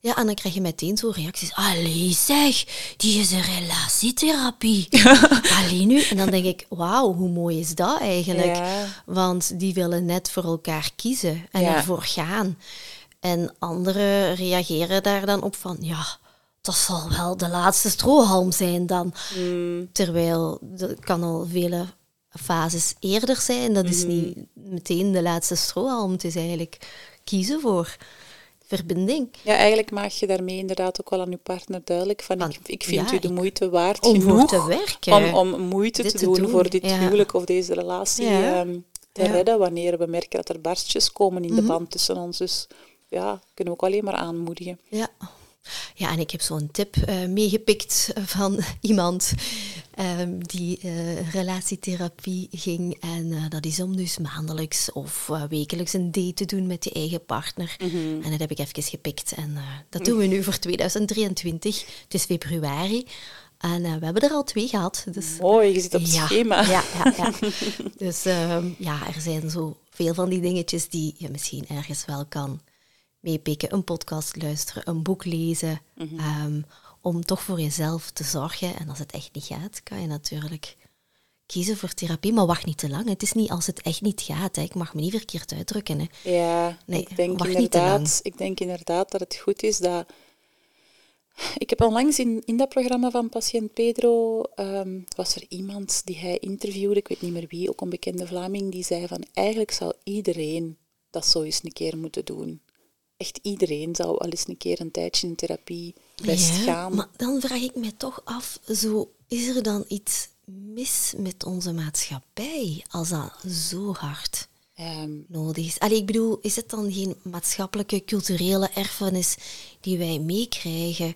ja, en dan krijg je meteen zo reacties. Allee zeg, die is een relatietherapie. Allee nu. En dan denk ik, wauw, hoe mooi is dat eigenlijk? Ja. Want die willen net voor elkaar kiezen en Ja. ervoor gaan. En anderen reageren daar dan op van, ja, dat zal wel de laatste strohalm zijn dan. Mm, Terwijl dat kan al vele fases eerder zijn. Dat is niet meteen de laatste strohalm. Het is eigenlijk kiezen voor verbinding. Ja, eigenlijk maak je daarmee inderdaad ook wel aan je partner duidelijk van ik, ik vind ja, u de moeite waard om genoeg te werken. om, om moeite te te doen, voor dit ja. huwelijk of deze relatie Ja. ehm, te redden wanneer we merken dat er barstjes komen in de Mhm. band tussen ons. Dus ja, kunnen we ook alleen maar aanmoedigen. Ja. Ja, en ik heb zo'n tip eh, meegepikt van iemand ehm, die eh, relatietherapie ging. En eh, dat is om dus maandelijks of wekelijks een date te doen met je eigen partner. En dat heb ik even gepikt. En dat doen we nu voor 2023. Het is februari. En we hebben er al twee gehad. Dus Mooi, je zit op het ja, schema. Ja, ja, ja. Dus ehm, ja, er zijn zo veel van die dingetjes die je misschien ergens wel kan meepikken. Een podcast luisteren, een boek lezen. Mhm. ehm, om toch voor jezelf te zorgen. En als het echt niet gaat, kan je natuurlijk kiezen voor therapie. Maar wacht niet te lang. Het is niet als het echt niet gaat. Hè. Ik mag me niet verkeerd uitdrukken. Hè. Ja, Nee, ik, denk wacht niet te lang. inderdaad, ik denk inderdaad dat het goed is dat... Ik heb onlangs in, in dat programma van Patiënt Pedro, ehm, was er iemand die hij interviewde, ik weet niet meer wie, ook een bekende Vlaming, die zei van eigenlijk zou iedereen dat zo eens een keer moeten doen. Echt iedereen zou al eens een keer een tijdje in therapie best Ja, gaan. Maar dan vraag ik me toch af, zo, is er dan iets mis met onze maatschappij als dat zo hard Ehm, nodig is? Allee, ik bedoel, is het dan geen maatschappelijke, culturele erfenis die wij meekrijgen?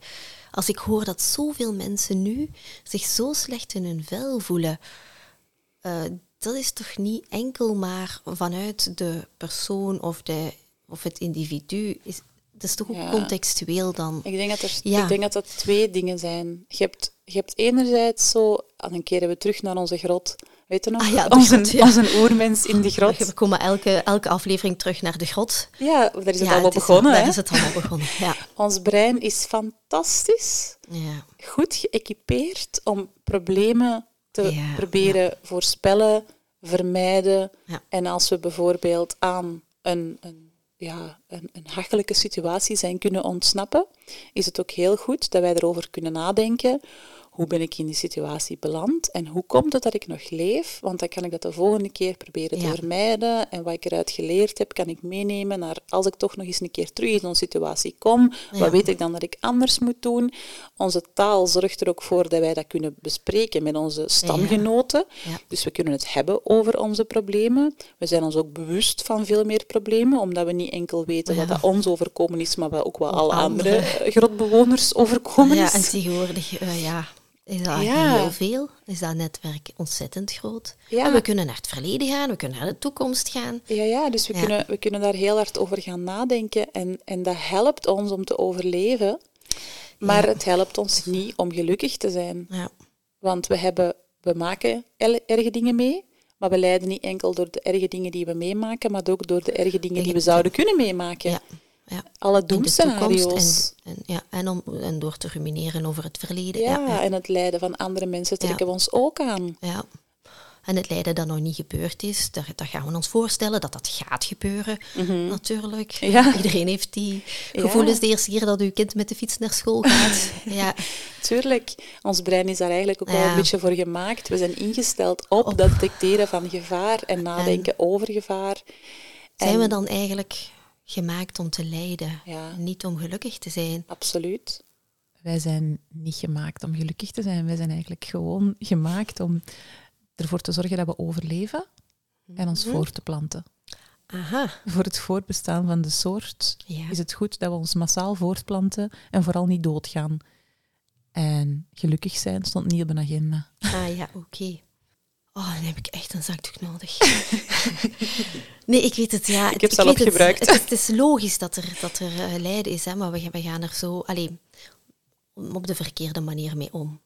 Als ik hoor dat zoveel mensen nu zich zo slecht in hun vel voelen, eh, dat is toch niet enkel maar vanuit de persoon of, de, of het individu. Is, dat is toch ook Ja. contextueel dan? Ik denk, dat er, Ja. ik denk dat dat twee dingen zijn. Je hebt, je hebt enerzijds zo, en een keer we terug naar onze grot. Weet je nog? Ah ja, onze, grot, ja. onze oermens in de grot. We komen elke, elke aflevering terug naar de grot. Ja, daar is het ja, allemaal begonnen. Daar is het allemaal begonnen, ja. Ons brein is fantastisch, ja. goed geëquipeerd om problemen te Ja, proberen voorspellen, vermijden. Ja. En als we bijvoorbeeld aan een, een, ja, een, een hachelijke situatie zijn kunnen ontsnappen, is het ook heel goed dat wij erover kunnen nadenken hoe ben ik in die situatie beland en hoe komt het dat ik nog leef? Want dan kan ik dat de volgende keer proberen te Ja. vermijden. En wat ik eruit geleerd heb, kan ik meenemen naar als ik toch nog eens een keer terug in zo'n situatie kom. Ja. Wat weet ik dan dat ik anders moet doen? Onze taal zorgt er ook voor dat wij dat kunnen bespreken met onze stamgenoten. Ja. Dus we kunnen het hebben over onze problemen. We zijn ons ook bewust van veel meer problemen, omdat we niet enkel weten wat Ja. dat ons overkomen is, maar ook wat Ook alle andere grotbewoners overkomen Ja, is. en tegenwoordig, eh, ja, is dat Ja. heel veel. Is dat netwerk ontzettend groot. Ja. En we kunnen naar het verleden gaan, we kunnen naar de toekomst gaan. Ja, ja dus we, Ja. Kunnen, we kunnen daar heel hard over gaan nadenken. En, en dat helpt ons om te overleven. Maar Ja. het helpt ons niet om gelukkig te zijn. Ja, Want we, hebben, we maken erge dingen mee. Maar we lijden niet enkel door de erge dingen die we meemaken, maar ook door de erge dingen die we Ja. zouden kunnen meemaken. Ja, ja. Alle doemscenario's. en, en, ja, en, om, en door te rumineren over het verleden. Ja, Ja, ja, en het lijden van andere mensen Ja. trekken we ons ook aan. ja. En het lijden dat nog niet gebeurd is, dat, dat gaan we ons voorstellen dat dat gaat gebeuren, natuurlijk. Mhm. Ja. Iedereen heeft die Ja. gevoelens de eerste keer dat uw kind met de fiets naar school gaat. ja, Tuurlijk, ons brein is daar eigenlijk ook wel Ja. een beetje voor gemaakt. We zijn ingesteld op, Op. dat detecteren van gevaar en nadenken over gevaar. zijn we dan eigenlijk gemaakt om te lijden, Ja. niet om gelukkig te zijn? Absoluut. Wij zijn niet gemaakt om gelukkig te zijn. Wij zijn eigenlijk gewoon gemaakt om ervoor te zorgen dat we overleven en ons Mhm. voor te planten. Aha, Voor het voortbestaan van de soort ja. is het goed dat we ons massaal voortplanten en vooral niet doodgaan. En gelukkig zijn stond niet op een agenda. Ah ja, oké. Oh, dan heb ik echt een zakdoek nodig. nee, ik weet het, ja. Ik heb ze al weet het. Het, het is logisch dat er, dat er eh, lijden is, hè, maar we, we gaan er zo alleen op de verkeerde manier mee om.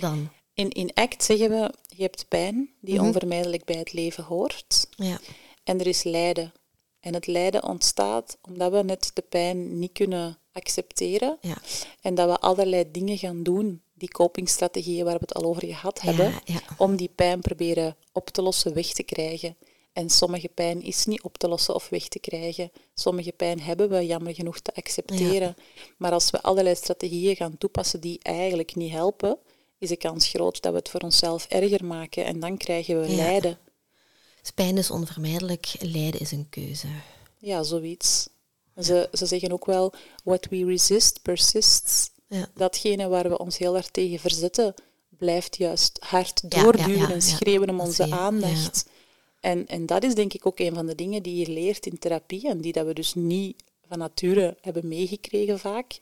Dan, In, in ACT zeggen we, je hebt pijn die Mhm. onvermijdelijk bij het leven hoort. ja. En er is lijden. En het lijden ontstaat omdat we net de pijn niet kunnen accepteren. Ja. En dat we allerlei dingen gaan doen, die copingstrategieën waar we het al over gehad hebben, Ja, ja. om die pijn proberen op te lossen, weg te krijgen. En sommige pijn is niet op te lossen of weg te krijgen. Sommige pijn hebben we jammer genoeg te accepteren. Maar als we allerlei strategieën gaan toepassen die eigenlijk niet helpen, is de kans groot dat we het voor onszelf erger maken en dan krijgen we lijden. Dus pijn is onvermijdelijk, lijden is een keuze. Ja, zoiets. Ze, ze zeggen ook wel, what we resist persists. Ja. Datgene waar we ons heel hard tegen verzetten, blijft juist hard doorduwen en schreeuwen om onze aandacht. En, en dat is denk ik ook een van de dingen die je leert in therapie en die dat we dus niet van nature hebben meegekregen vaak.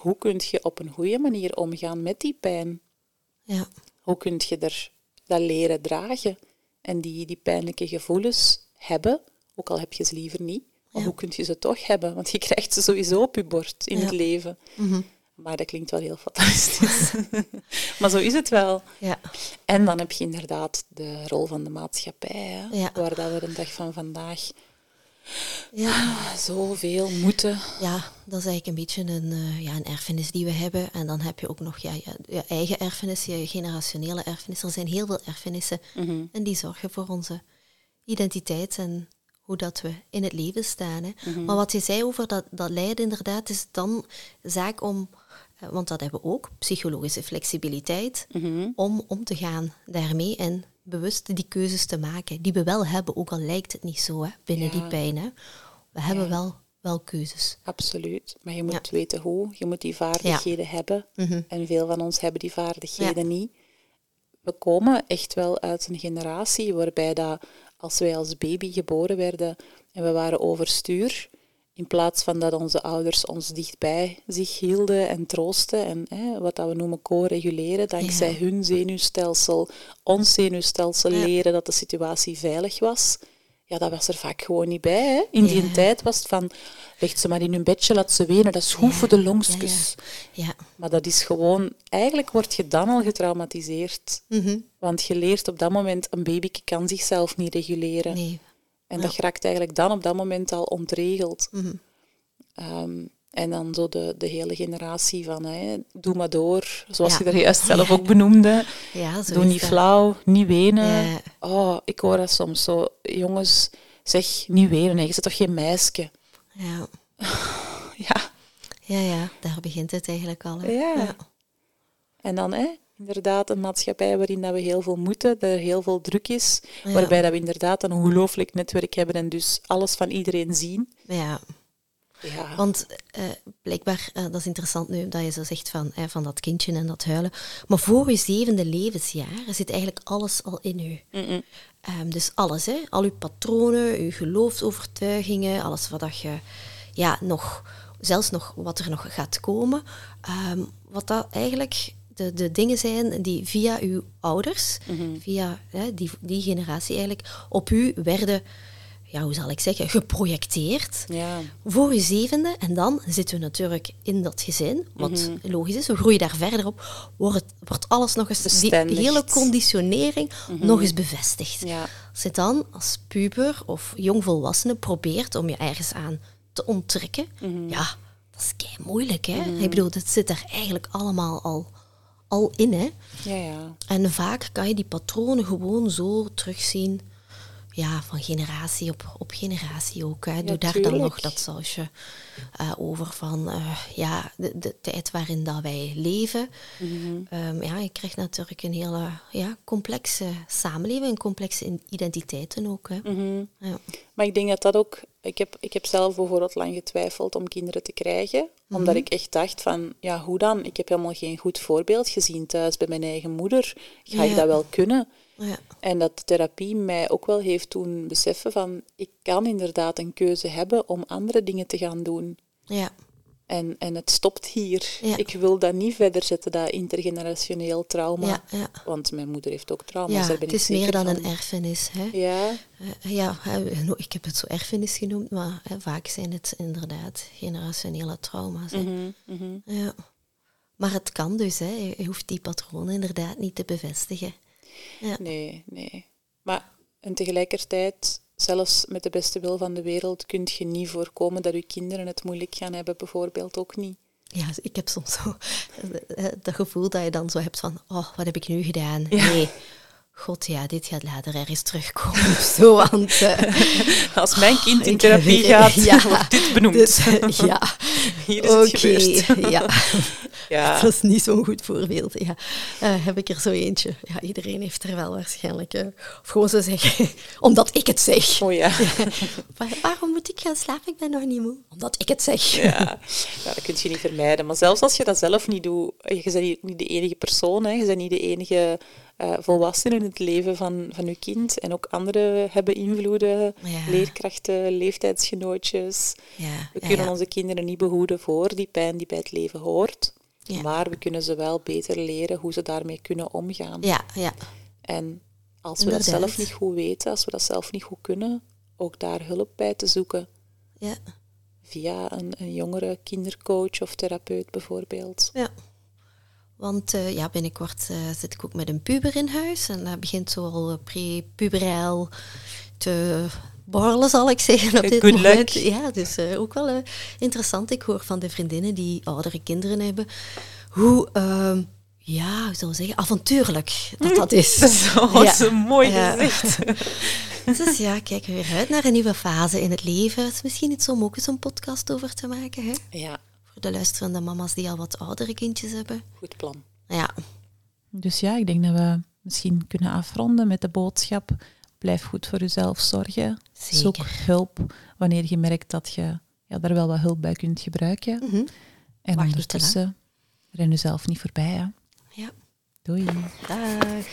Hoe kun je op een goede manier omgaan met die pijn? Ja. Hoe kun je er dat leren dragen en die, die pijnlijke gevoelens hebben, ook al heb je ze liever niet, maar Ja. hoe kun je ze toch hebben? Want je krijgt ze sowieso op je bord in Ja. het leven. Mhm. Maar dat klinkt wel heel fatalistisch. maar zo is het wel. ja. En dan heb je inderdaad de rol van de maatschappij, hè, Ja. waar dat we de dag van vandaag Ja. zoveel moeten. Ja, dat is eigenlijk een beetje een, eh, ja, een erfenis die we hebben. En dan heb je ook nog ja, ja, je eigen erfenis, je generationele erfenis. Er zijn heel veel erfenissen Mhm. en die zorgen voor onze identiteit en hoe dat we in het leven staan. Hè. Mhm. Maar wat je zei over dat, dat lijden, inderdaad, is dan zaak om, eh, want dat hebben we ook, psychologische flexibiliteit, Mhm. om om te gaan daarmee en bewust die keuzes te maken, die we wel hebben, ook al lijkt het niet zo hè, binnen Ja. die pijn. Hè. We hebben wel, wel keuzes. Absoluut. Maar je moet Ja. weten hoe. Je moet die vaardigheden hebben. Mhm. En veel van ons hebben die vaardigheden niet. We komen echt wel uit een generatie waarbij dat als wij als baby geboren werden en we waren overstuur, in plaats van dat onze ouders ons dichtbij zich hielden en troosten en hè, wat dat we noemen co-reguleren, dankzij Ja. hun zenuwstelsel, ons zenuwstelsel Ja. leren dat de situatie veilig was, ja, dat was er vaak gewoon niet bij. Hè. In die Ja. tijd was het van, leg ze maar in hun bedje, laat ze wenen, dat is goed voor de Ja, longstjes. ja. Maar dat is gewoon, eigenlijk word je dan al getraumatiseerd. Mhm. Want je leert op dat moment, een baby kan zichzelf niet reguleren. Nee. En dat raakt eigenlijk dan op dat moment al ontregeld. Ehm, en dan zo de, de hele generatie van, hè, doe maar door, zoals Ja. je er juist zelf ook benoemde. Ja, zo Doe niet dat. flauw, niet wenen. Ja. Oh, ik hoor dat soms zo. Jongens, zeg, niet wenen, hè. je bent toch geen meisje? Ja. Ja. ja, ja, daar begint het eigenlijk al. Ja. En dan, hè, inderdaad een maatschappij waarin dat we heel veel moeten, dat er heel veel druk is, waarbij dat we inderdaad een ongelooflijk netwerk hebben en dus alles van iedereen zien. Ja. Ja. Want uh, blijkbaar, uh, dat is interessant nu dat je zo zegt van, uh, van dat kindje en dat huilen. Maar voor je zevende levensjaar zit eigenlijk alles al in u. Mm -mm. Um, dus alles, hè? al uw patronen, uw geloofsovertuigingen, alles wat dat je ja, nog, zelfs nog wat er nog gaat komen. Um, wat dat eigenlijk de, de dingen zijn die via uw ouders, Mm -hmm. via hè, die, die generatie eigenlijk, op u werden ja, hoe zal ik zeggen, geprojecteerd Ja. voor je zevende. En dan zitten we natuurlijk in dat gezin, wat logisch is. We groeien daar verder op. Wordt, wordt alles nog eens, die hele conditionering nog eens bevestigd. Ja. Als je dan als puber of jongvolwassene probeert om je ergens aan te onttrekken, ja, dat is kei moeilijk. Hè? Ik bedoel, dat zit er eigenlijk allemaal al, al in. Hè? Ja, ja. En vaak kan je die patronen gewoon zo terugzien ja, van generatie op, op generatie ook. Hè. Doe daar dan nog dat sausje uh, over van uh, ja, de, de tijd waarin dat wij leven. Mhm. Um, ja, je krijgt natuurlijk een hele ja, complexe samenleving en complexe identiteiten ook. Hè. Mhm. Ja. Maar ik denk dat dat ook... Ik heb, ik heb zelf bijvoorbeeld lang getwijfeld om kinderen te krijgen. Omdat ik echt dacht van, ja, hoe dan? Ik heb helemaal geen goed voorbeeld gezien thuis bij mijn eigen moeder. Ga Ja. ik dat wel kunnen? Ja. En dat therapie mij ook wel heeft doen beseffen van, ik kan inderdaad een keuze hebben om andere dingen te gaan doen. Ja. En, en het stopt hier. Ja. Ik wil dat niet verder zetten, dat intergenerationeel trauma. Ja, ja. Want mijn moeder heeft ook trauma's, ja, daar ben het is meer dan van. een erfenis. Hè. Ja, Uh, ja, no, ik heb het zo erfenis genoemd, maar hè, vaak zijn het inderdaad generationele trauma's. Hè. mhm, mhm. Ja. Maar het kan dus, hè. Je- je hoeft die patronen inderdaad niet te bevestigen. Ja. nee, nee. Maar en tegelijkertijd, zelfs met de beste wil van de wereld, kun je niet voorkomen dat je kinderen het moeilijk gaan hebben, bijvoorbeeld ook niet. Ja, dus ik heb soms zo eh, dat gevoel dat je dan zo hebt van, oh, wat heb ik nu gedaan? Nee, god ja, dit gaat later ergens terugkomen of zo, want... eh, Als mijn kind in Oh, ik therapie gaat, ja, wordt dit benoemd. dus, ja, Hier is oké, het gebeurd. ja. Ja. Dat is niet zo'n goed voorbeeld. Ja. Eh, heb ik er zo eentje? Ja, iedereen heeft er wel waarschijnlijk. eh, of gewoon zo zeggen, omdat ik het zeg. Oh ja. Waar- waarom moet ik gaan slapen? Ik ben nog niet moe. Omdat ik het zeg. Ja. ja, dat kun je niet vermijden. Maar zelfs als je dat zelf niet doet, je bent niet- niet de enige persoon, hè. je bent niet de enige eh volwassene in het leven van, van je kind. En ook anderen hebben invloeden, Ja. leerkrachten, leeftijdsgenootjes. Ja, We kunnen onze kinderen niet behoeden voor die pijn die bij het leven hoort. Maar we kunnen ze wel beter leren hoe ze daarmee kunnen omgaan. Ja, ja. En als we dat zelf niet goed weten, als we dat zelf niet goed kunnen, ook daar hulp bij te zoeken. ja. Via een, een jongere kindercoach of therapeut bijvoorbeeld. Ja. Want eh, ja, binnenkort eh, zit ik ook met een puber in huis. En dat begint zo al eh, pre-puberaal te borrelen, zal ik zeggen, op dit Good moment. luck. Ja, dus ook wel interessant. Ik hoor van de vriendinnen die oudere kinderen hebben, hoe, ehm, ja, hoe zal ik zeggen, avontuurlijk dat dat is. Zo, Ja. zo mooi gezegd. Dus ja, kijk weer uit naar een nieuwe fase in het leven. Het is misschien iets om ook eens een podcast over te maken, hè? Ja, Voor de luisterende mama's die al wat oudere kindjes hebben. goed plan. Ja, Dus ja, ik denk dat we misschien kunnen afronden met de boodschap. Blijf goed voor jezelf zorgen. Zeker. Zoek hulp wanneer je merkt dat je ja, daar wel wat hulp bij kunt gebruiken. Mhm. En Wacht ondertussen ren jezelf niet voorbij. Hè. ja. Doei. Dag.